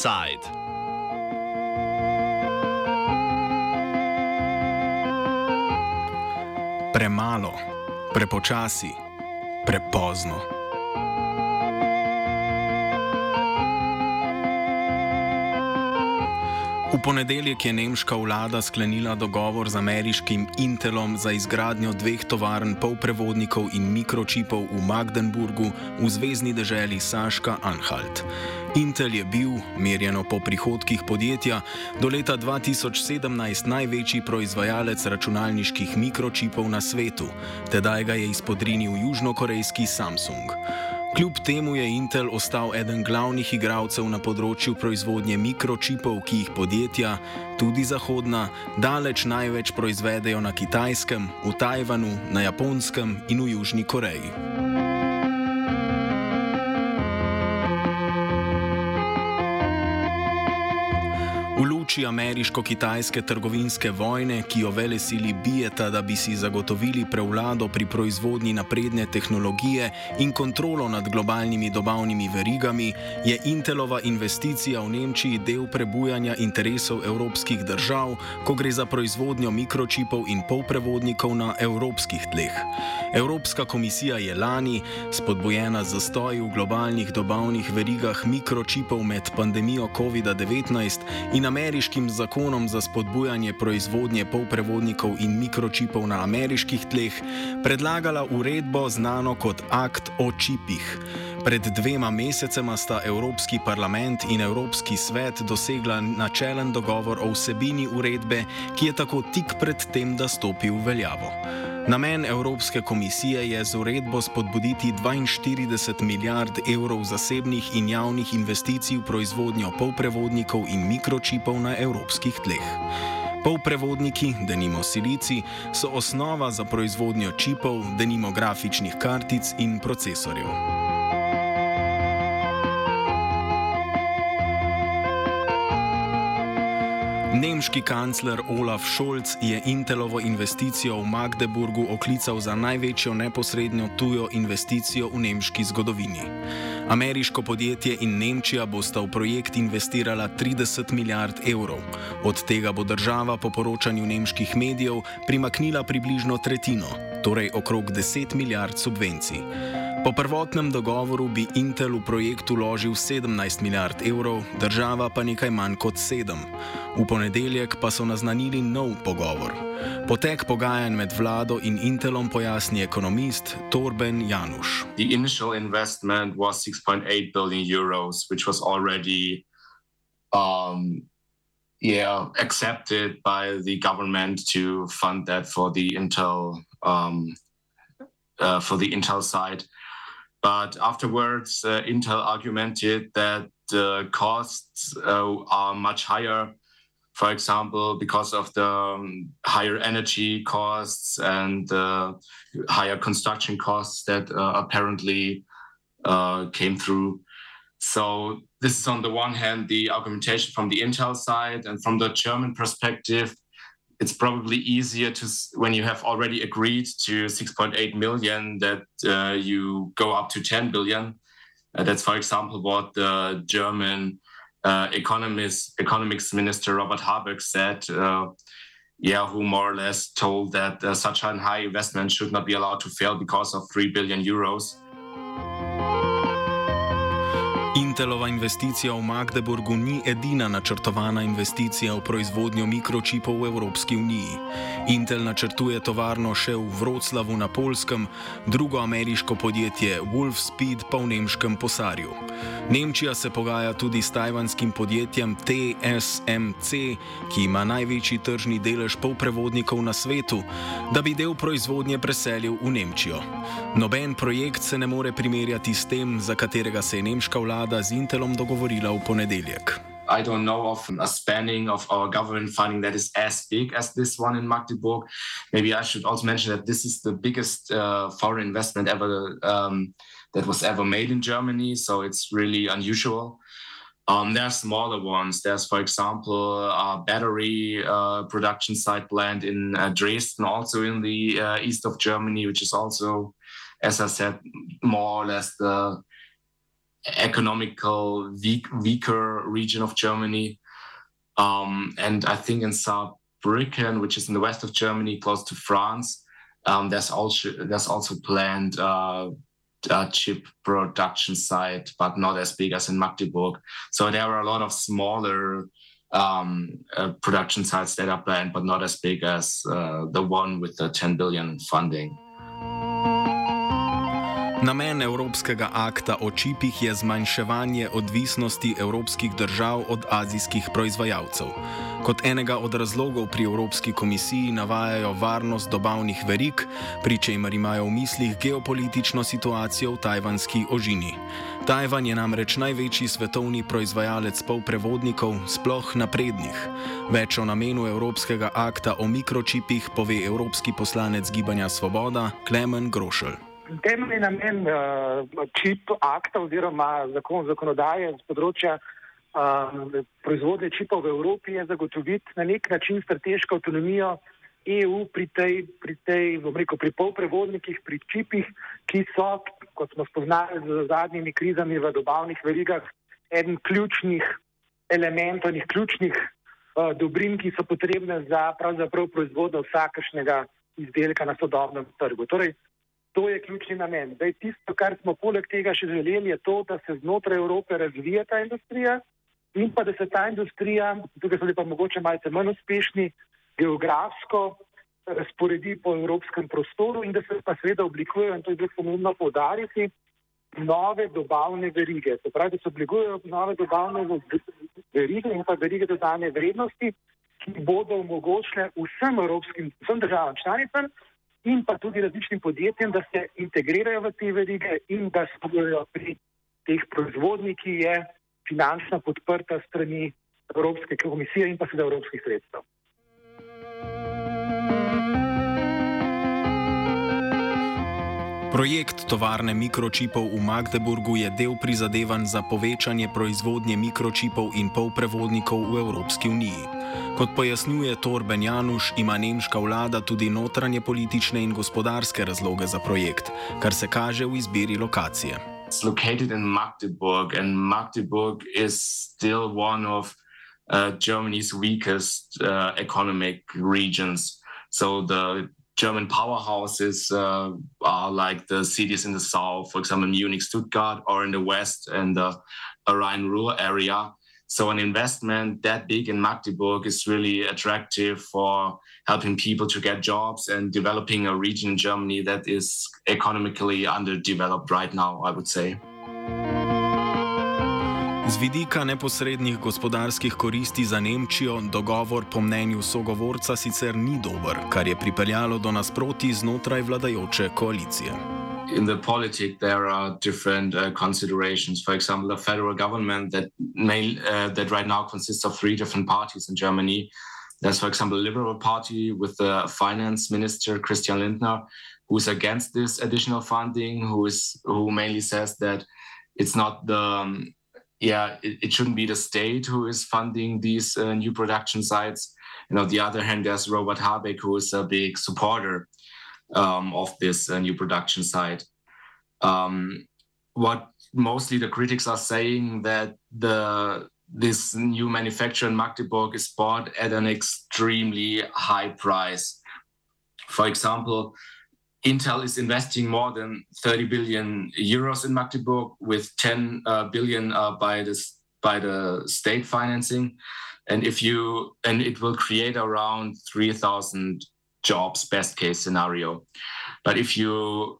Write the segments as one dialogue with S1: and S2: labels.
S1: Side.
S2: Premalo, prepočasi, prepozno. V ponedeljek je nemška vlada sklenila dogovor z ameriškim Intelom za izgradnjo dveh tovarn polprevodnikov in mikročipov v Magdeburgu v zvezdni deželi Saška Anhalt. Intel je bil, merjeno po prihodkih podjetja, do leta 2017 največji proizvajalec računalniških mikročipov na svetu, tedaj ga je izpodrinil južnokorejski Samsung. Kljub temu je Intel ostal eden glavnih igralcev na področju proizvodnje mikročipov, ki jih podjetja, tudi zahodna, daleč največ proizvedejo na Kitajskem, v Tajvanu, na Japonskem in v Južni Koreji. Luči ameriško-kitajske trgovinske vojne, ki jo vele sili bijeta, da bi si zagotovili prevlado pri proizvodnji napredne tehnologije in kontrolo nad globalnimi dobavnimi verigami, je Intelova investicija v Nemčiji del prebujanja interesov evropskih držav, ko gre za proizvodnjo mikročipov in polprevodnikov na evropskih tleh. Evropska komisija je lani, spodbujena z zastoji v globalnih dobavnih verigah mikročipov med pandemijo COVID-19 in ameriško ameriškim zakonom za spodbujanje proizvodnje polprevodnikov in mikročipov na ameriških tleh predlagala uredbo znano kot Akt o čipih. Pred dvema mesecema sta Evropski parlament in Evropski svet dosegla načelen dogovor o vsebini uredbe, ki je tako tik pred tem, da stopi v veljavo. Namen Evropske komisije je z uredbo spodbuditi 42 milijard evrov zasebnih in javnih investicij v proizvodnjo polprevodnikov in mikročipov na evropskih tleh. Polprevodniki, denimo silici, so osnova za proizvodnjo čipov, denimo grafičnih kartic in procesorjev. Nemški kancler Olaf Scholz je Intelovo investicijo v Magdeburgu oklical za največjo neposrednjo tujo investicijo v nemški zgodovini. Ameriško podjetje in Nemčija bosta v projekt investirala 30 milijard evrov, od tega bo država po poročanju nemških medijev primaknila približno tretjino, torej okrog 10 milijard subvencij. Po prvotnem dogovoru bi Intel v projekt uložil 17 milijard evrov, država pa nekaj manj kot 7. V ponedeljek pa so naznanili nov pogovor. Potek pogajanj med vlado in Intelom pojasni ekonomist Torben Januš.
S3: The initial investment was 6.8 billion euros, which was already um, yeah, accepted by the government to fund that for the Intel um, uh, for the Intel side. But afterwards, uh, Intel argued that the costs uh, are much higher, for example, because of the um, higher energy costs and the higher construction costs that uh, apparently uh, came through. So, this is on the one hand the argumentation from the Intel side, and from the German perspective, it's probably easier to when you have already agreed to 6.8 million that uh, you go up to 10 billion. Uh, that's, for example, what the German uh, economist, economics minister Robert Habeck said. Uh, yeah, who more or less told that uh, such a high investment should not be allowed to fail because of 3 billion euros.
S2: Intelova investicija v Magdeburgu ni edina načrtovana investicija v proizvodnjo mikročipov v Evropski uniji. Intel načrtuje tovarno še v Vroclavu na Polskem, drugo ameriško podjetje Wolfspeed pa v nemškem Posarju. Nemčija se pogaja tudi s tajvanskim podjetjem TSMC, ki ima največji tržni delež polprevodnikov na svetu, da bi del proizvodnje preselil v Nemčijo. Noben projekt se ne more primerjati s tem, za katerega se je nemška vlada z Intelom dogovorila v ponedeljek.
S3: I don't know of a spanning of our government funding that is as big as this one in Magdeburg. Maybe I should also mention that this is the biggest uh, foreign investment ever um, that was ever made in Germany. So it's really unusual. Um, there are smaller ones. There's, for example, a battery uh, production site plant in uh, Dresden, also in the uh, east of Germany, which is also, as I said, more or less the economical weak, weaker region of Germany. Um, and I think in Saarbrücken, which is in the west of Germany, close to France, um, there's also there's also planned uh, a chip production site, but not as big as in Magdeburg. So there are a lot of smaller um, uh, production sites that are planned, but not as big as uh, the one with the 10 billion funding.
S2: Namen Evropskega akta o čipih je zmanjševanje odvisnosti evropskih držav od azijskih proizvajalcev. Kot enega od razlogov pri Evropski komisiji navajajo varnost dobavnih verig, pri čemer imajo v mislih geopolitično situacijo v tajvanski ožini. Tajvan je namreč največji svetovni proizvajalec polprevodnikov, sploh naprednih. Več o namenu Evropskega akta o mikročipih pove evropski poslanec Gibanja Svoboda Klemen Grošelj.
S1: Temeljni namen uh, čip akta oziroma zakon, zakonodaje z področja uh, proizvodnje čipov v Evropi je zagotoviti na nek način strateško avtonomijo EU pri tej, pri tej, rekel, pri polprevodnikih, pri čipih, ki so, kot smo spoznali z zadnjimi krizami v dobavnih verigah, eden ključnih elementov, enih ključnih uh, dobrin, ki so potrebne za pravzaprav proizvodnjo vsakršnega izdelka na sodobnem trgu. Torej, To je ključni namen. Dej, tisto, kar smo poleg tega še želeli, je to, da se znotraj Evrope razvija ta industrija in pa da se ta industrija, tukaj so pa mogoče malce manj uspešni, geografsko razporedi po evropskem prostoru in da se pa seveda oblikujejo, in to je zelo pomembno povdariti, nove dobavne verige. Se pravi, da se oblikujejo nove dobavne verige in pa verige dodane vrednosti, ki bodo omogočile vsem evropskim, vsem državam članicam, in pa tudi različnim podjetjem, da se integrirajo v te verige in da sodelujo pri teh proizvodnjih, ki je finančno podprta strani Evropske komisije in pa seveda evropskih sredstev.
S2: Projekt tovarne mikročipov v Magdeburgu je del prizadevanj za povečanje proizvodnje mikročipov in polprevodnikov v Evropski uniji. Kot pojasnjuje Torben Januš, ima nemška vlada tudi notranje politične in gospodarske razloge za projekt, kar se kaže v izbiri lokacije.
S3: It's located in Magdeburg, and Magdeburg is still one of uh, Germany's weakest uh, economic regions. So the German powerhouses uh, are like the cities in the south, for example, Munich, Stuttgart, or in the west and the Rhine-Ruhr area. So an investment that big in Magdeburg is really attractive for helping people to get jobs and developing a region in Germany that is economically underdeveloped right now, I would say.
S2: Z vidika neposrednih gospodarskih koristi za Nemčijo dogovor po mnenju sogovorca sicer ni dober, kar je pripeljalo do nasproti znotraj vladajoče koalicije.
S3: in the politics there are different uh, considerations. For example, the federal government that may uh, that right now consists of three different parties in Germany. There's, for example, the Liberal Party with the finance minister Christian Lindner, who is against this additional funding, who is who mainly says that it's not the um, yeah it, it, shouldn't be the state who is funding these uh, new production sites. And on the other hand, there's Robert Habeck, who is a big supporter um, of this uh, new production site. Um, what mostly the critics are saying that the this new manufacturer in Magdeburg is bought at an extremely high price. For example, Intel is investing more than 30 billion euros in Magdeburg, with 10 uh, billion uh, by this by the state financing, and if you and it will create around 3,000 jobs best case scenario. But if you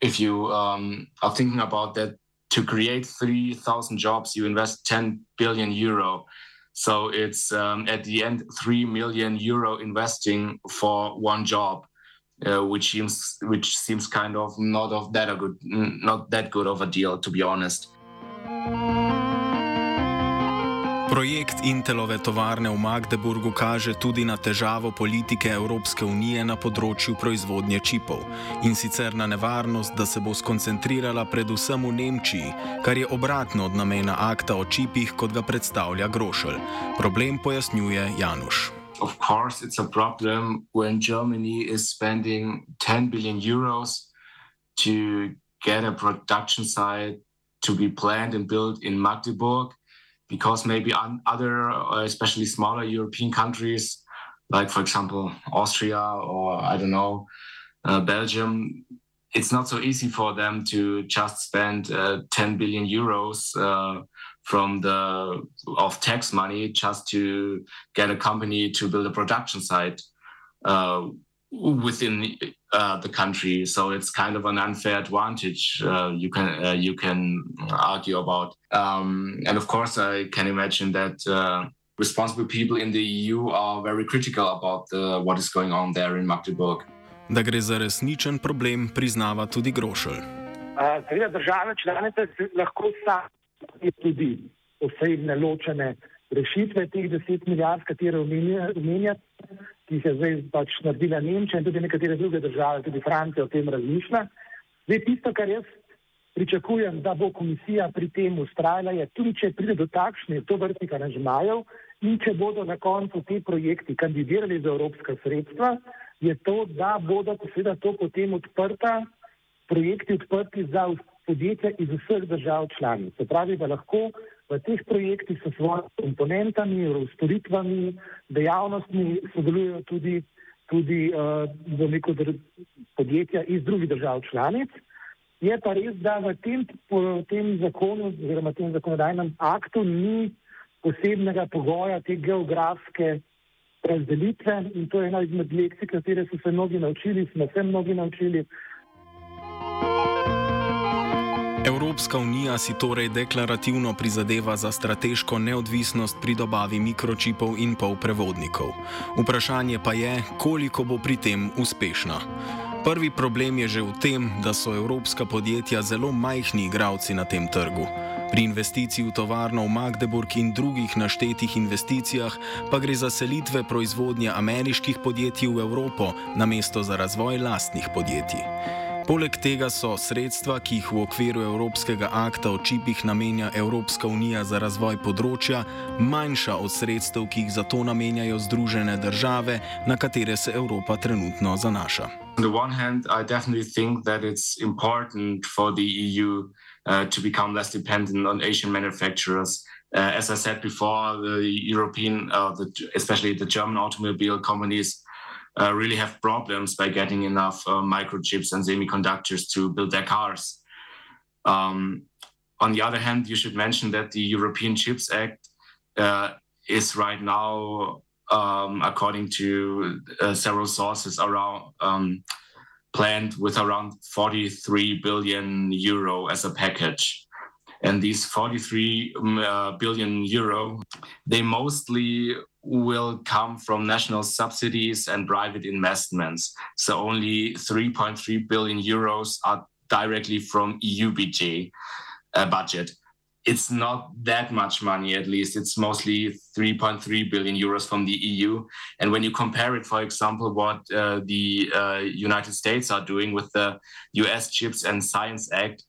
S3: if you um, are thinking about that to create 3000 jobs you invest 10 billion euro. So it's um, at the end 3 million euro investing for one job uh, which seems which seems kind of not of that a good not that good of a deal to be honest
S2: Projekt Intelove tovarne v Magdeburgu kaže tudi na težavo politike Evropske unije na področju proizvodnje čipov in sicer na nevarnost, da se bo skoncentrirala predvsem v Nemčiji, kar je obratno od namena akta o čipih, kot ga predstavlja Grošelj. Problem pojasnjuje Januš.
S3: Of course, it's a problem when Germany is spending 10 billion euros to get a production site to be planned and built in Magdeburg because maybe other, uh, especially smaller European countries, like for example Austria or I don't know uh, Belgium, it's not so easy for them to just spend uh, 10 billion euros uh, from the of tax money just to get a company to build a production site uh, within uh, the country. So it's kind of an unfair advantage uh, you can uh, you can argue about. Um, and of course, I can imagine that uh, responsible people in the EU are very critical about the, what is going on there in Magdeburg.
S2: Da gre za resničen problem, priznava tudi Grošelj.
S1: Seveda, države članice lahko tudi posebne ločene rešitve teh 10 milijard, katere omenjate ki jih je zdaj pač naredila Nemčija in tudi nekatere druge države, tudi Francija o tem razmišlja. Zdaj, tisto, kar jaz pričakujem, da bo komisija pri tem ustrajala, je tudi, če pride do takšnih tovrstnih aranžmajev in če bodo na koncu ti projekti kandidirali za evropska sredstva, je to, da bodo seveda to potem odprta, projekti odprti za podjetja iz vseh držav članic. Se pravi, da lahko v teh projektih s svojimi komponentami, storitvami, dejavnostmi sodelujejo tudi, tudi uh, neko podjetja iz drugih držav članic. Je pa res, da v tem, tem zakonu oziroma tem zakonodajnem aktu ni posebnega pogoja te geografske razdelitve in to je ena izmed lekcij, katere so se mnogi naučili, smo se mnogi naučili.
S2: Evropska unija si torej deklarativno prizadeva za strateško neodvisnost pri dobavi mikročipov in polprevodnikov. Vprašanje pa je, koliko bo pri tem uspešna. Prvi problem je že v tem, da so evropska podjetja zelo majhni igralci na tem trgu. Pri investiciji v tovarno v Magdeburg in drugih naštetih investicijah pa gre za selitve proizvodnje ameriških podjetij v Evropo, namesto za razvoj lastnih podjetij. Poleg tega so sredstva, ki jih v okviru Evropskega akta o čipih namenja Evropska unija za razvoj področja, manjša od sredstev, ki jih za to namenjajo Združene države, na katere se Evropa trenutno zanaša.
S3: On the one hand, I definitely think that it's important for the EU uh, to become less dependent on Asian manufacturers. Uh, as I said before, the European, uh, the, especially the German automobile companies, uh, really have problems by getting enough uh, microchips and semiconductors to build their cars. Um, on the other hand, you should mention that the European Chips Act uh, is right now, um, according to uh, several sources, around um, planned with around 43 billion euro as a package. And these 43 um, uh, billion euro, they mostly will come from national subsidies and private investments. So only 3.3 billion euros are directly from EU budget. Uh, budget. It's not that much money, at least. It's mostly 3.3 billion euros from the EU. And when you compare it, for example, what uh, the uh, United States are doing with the US Chips and Science Act,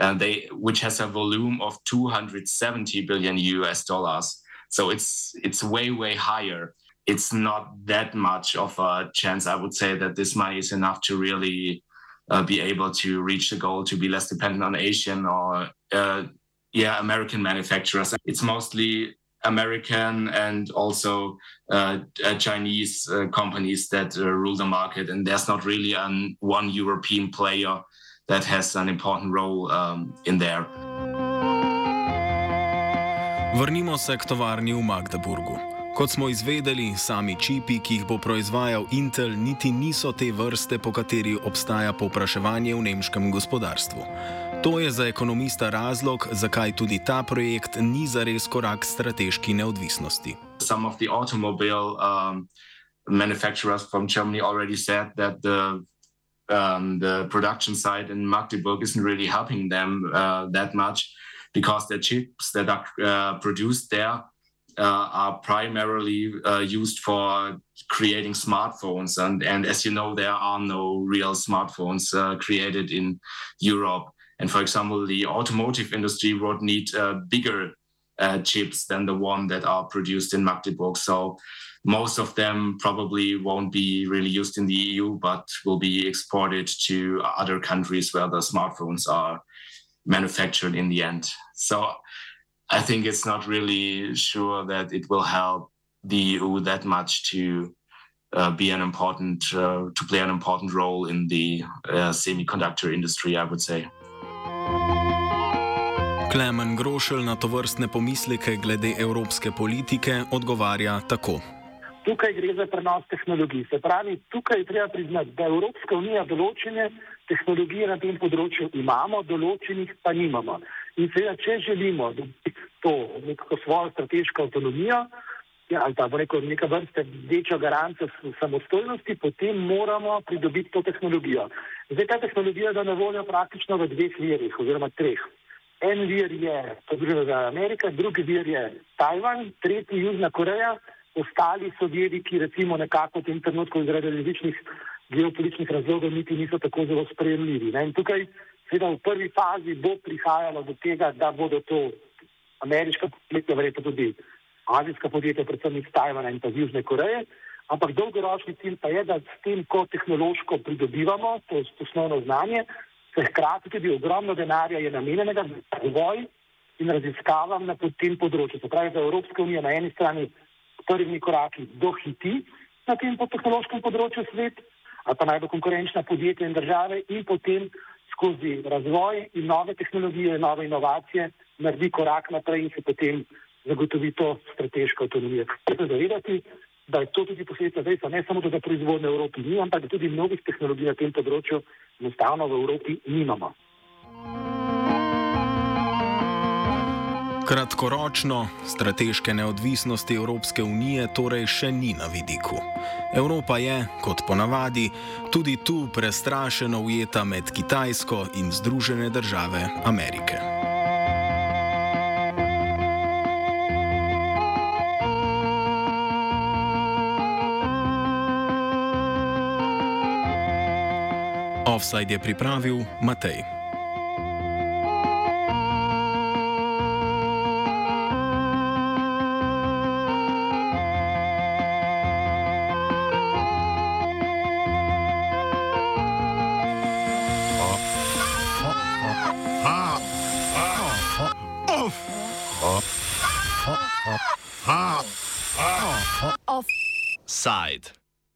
S3: uh, they, which has a volume of 270 billion US dollars. So it's it's way way higher. It's not that much of a chance, I would say, that this money is enough to really uh, be able to reach the goal to be less dependent on Asian or uh, yeah American manufacturers. It's mostly American and also uh, uh Chinese uh, companies that uh, rule the market, and there's not really an one European player that has an important role um, in there.
S2: Vrnimo se k tovarni v Magdeburgu. Kot smo izvedeli, sami čipi, ki jih bo proizvajal Intel, niti niso te vrste, po kateri obstaja povpraševanje v nemškem gospodarstvu. To je za ekonomista razlog, zakaj tudi ta projekt ni zares korak strateški neodvisnosti.
S3: Some of the automobile um, manufacturers from Germany already said that the, um, the production site in Magdeburg isn't really helping them uh, that much. Because the chips that are uh, produced there uh, are primarily uh, used for creating smartphones. And, and as you know, there are no real smartphones created in Europe. And for example, the automotive industry would need bigger uh, chips than the one that are produced in Magdeburg. So most of them probably won't be really used in the EU, but will be exported to other countries where the smartphones are manufactured in the end. So I think it's not really sure that it will help the EU that much to uh, be an important uh, to play an important role in the uh, semiconductor industry, I would say.
S2: Klemen Grošelj na to vrstne pomisleke glede evropske politike odgovarja tako.
S1: Tukaj gre za prenos tehnologij. Se pravi, tukaj treba priznati, da Evropska unija določene tehnologije na tem področju imamo, določenih pa nimamo. In seveda, če želimo to neko svojo strateško avtonomijo, ja, ali pa rekel, neka vrsta večjo garancijo samostojnosti, potem moramo pridobiti to tehnologijo. Zdaj ta tehnologija je na voljo praktično v dveh virih, oziroma treh. En vir je Združena Amerika, drugi vir je Tajvan, tretji Južna Koreja, ostali so viri, ki recimo nekako v tem trenutku zaradi različnih geopolitičnih razlogov niti niso tako zelo sprejemljivi. In tukaj seveda v prvi fazi bo prihajalo do tega, da bodo to ameriška podjetja, verjetno tudi azijska podjetja, predvsem iz Tajvana in pa iz Južne Koreje. Ampak dolgoročni cilj pa je, da s tem, ko tehnološko pridobivamo to osnovno znanje, se hkrati tudi ogromno denarja je namenjenega za razvoj in raziskavam na tem področju. Se pravi, da Evropska unija na eni strani prvimi koraki dohiti na tem tehnološkem področju svet, ali pa najbolj konkurenčna podjetja in države in potem skozi razvoj in nove tehnologije, nove inovacije naredi korak naprej in se potem zagotovi to strateško avtonomijo. Treba zavedati, da je to tudi posledica dejstva, ne samo, da proizvodne v Evropi ni, ampak da tudi mnogih tehnologij na tem področju enostavno v Evropi nimamo.
S2: Kratkoročno strateške neodvisnosti Evropske unije torej še ni na vidiku. Evropa je, kot ponavadi, tudi tu prestrašeno ujeta med Kitajsko in Združene države Amerike. Offside je pripravil Matej.